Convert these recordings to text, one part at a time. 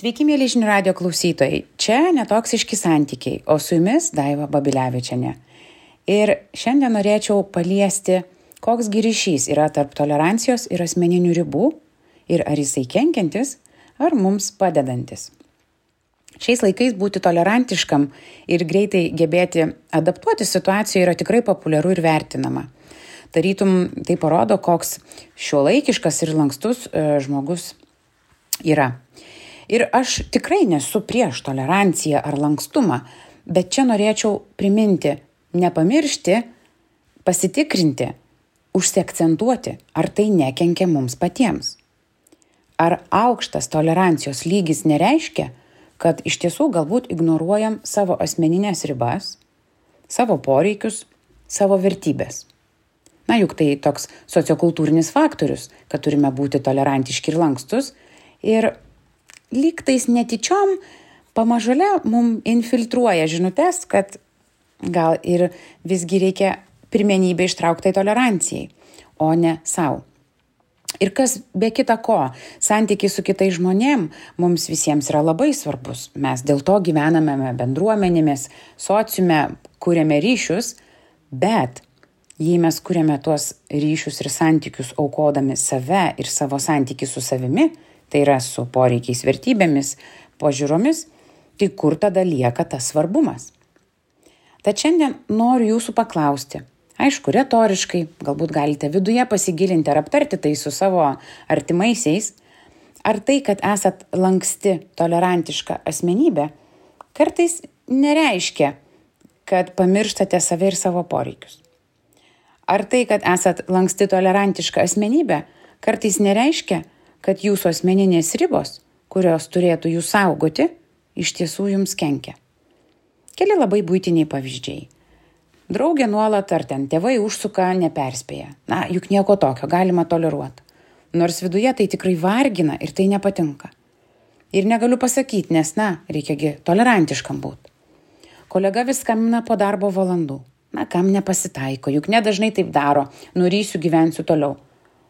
Sveiki, mėly žinių radio klausytojai. Čia netoksiški santykiai, o su jumis Daiva Babilevičiane. Ir šiandien norėčiau paliesti, koks ryšys yra tarp tolerancijos ir asmeninių ribų ir ar jisai kenkiantis, ar mums padedantis. Šiais laikais būti tolerantiškam ir greitai gebėti adaptuoti situacijoje yra tikrai populiaru ir vertinama. Tarytum tai parodo, koks šiuolaikiškas ir lankstus e, žmogus yra. Ir aš tikrai nesu prieš toleranciją ar lankstumą, bet čia norėčiau priminti, nepamiršti, pasitikrinti, užsiakcentuoti, ar tai nekenkia mums patiems. Ar aukštas tolerancijos lygis nereiškia, kad iš tiesų galbūt ignoruojam savo asmeninės ribas, savo poreikius, savo vertybės. Na juk tai toks sociokultūrinis faktorius, kad turime būti tolerantiški ir lankstus ir lygtais netyčiom pamažule mum infiltruoja žinutes, kad gal ir visgi reikia pirmenybę ištrauktai tolerancijai, o ne savo. Ir kas be kita ko, santykiai su kitais žmonėm mums visiems yra labai svarbus. Mes dėl to gyvename bendruomenėmis, sociume, kūrėme ryšius, bet jei mes kūrėme tuos ryšius ir santykius aukodami save ir savo santykių su savimi, tai yra su poreikiais vertybėmis, požiūromis, tai kur tada lieka tas svarbumas? Tad šiandien noriu jūsų paklausti, aišku, retoriškai, galbūt galite viduje pasigilinti ar aptarti tai su savo artimaisiais, ar tai, kad esat lanksti, tolerantiška asmenybė, kartais nereiškia, kad pamirštate save ir savo poreikius. Ar tai, kad esat lanksti, tolerantiška asmenybė, kartais nereiškia, kad jūsų asmeninės ribos, kurios turėtų jūs saugoti, iš tiesų jums kenkia. Keli labai būtiniai pavyzdžiai. Draugė nuolat ar ten tėvai užsuka neperspėja. Na, juk nieko tokio galima toleruoti. Nors viduje tai tikrai vargina ir tai nepatinka. Ir negaliu pasakyti, nes, na, reikiagi tolerantiškam būti. Kolega vis skambina po darbo valandų. Na, kam nepasitaiko, juk nedažnai taip daro, nurysiu gyvensiu toliau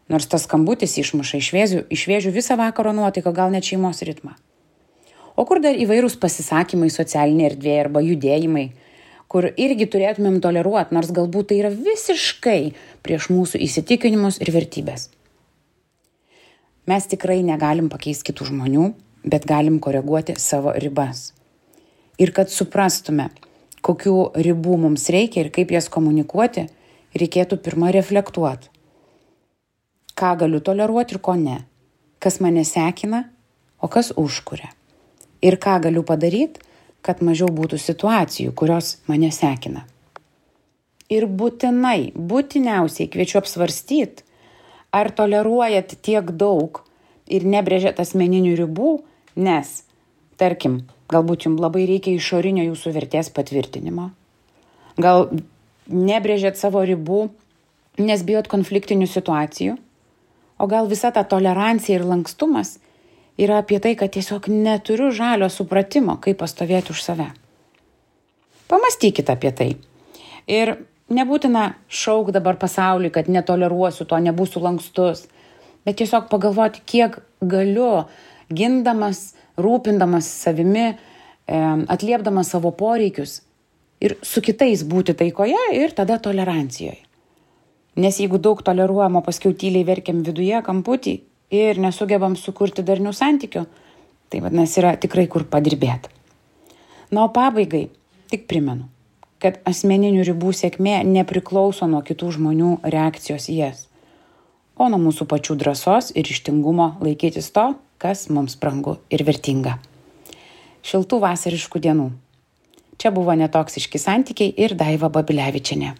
nors tas skambutis išmuša iš vėžių, iš vėžių visą vakaro nuotaiką, gal net šeimos ritmą. O kur dar įvairūs pasisakymai socialinėje erdvėje arba judėjimai, kur irgi turėtumėm toleruoti, nors galbūt tai yra visiškai prieš mūsų įsitikinimus ir vertybės. Mes tikrai negalim pakeisti kitų žmonių, bet galim koreguoti savo ribas. Ir kad suprastume, kokių ribų mums reikia ir kaip jas komunikuoti, reikėtų pirmą reflektuoti ką galiu toleruoti ir ko ne, kas mane sekina, o kas užkuria. Ir ką galiu padaryti, kad mažiau būtų situacijų, kurios mane sekina. Ir būtinai, būtiniausiai kviečiu apsvarstyti, ar toleruojat tiek daug ir nebrėžiat asmeninių ribų, nes, tarkim, galbūt jums labai reikia išorinio jūsų vertės patvirtinimo. Gal nebrėžiat savo ribų, nes bijot konfliktinių situacijų o gal visa ta tolerancija ir lankstumas yra apie tai, kad tiesiog neturiu žalio supratimo, kaip pastovėti už save. Pamastykite apie tai. Ir nebūtina šauk dabar pasauliui, kad netoleruosiu to, nebūsiu lankstus, bet tiesiog pagalvoti, kiek galiu, gindamas, rūpindamas savimi, atliepdamas savo poreikius ir su kitais būti taikoje ir tada tolerancijoje. Nes jeigu daug toleruojam, o paskui tyliai verkiam viduje, kamputį ir nesugebam sukurti darnių santykių, tai vadinasi yra tikrai kur padirbėti. Na, o pabaigai tik primenu, kad asmeninių ribų sėkmė nepriklauso nuo kitų žmonių reakcijos į jas, o nuo mūsų pačių drąsos ir ištingumo laikytis to, kas mums brangu ir vertinga. Šiltų vasariškų dienų. Čia buvo netoksiški santykiai ir Daiva Babilevičiane.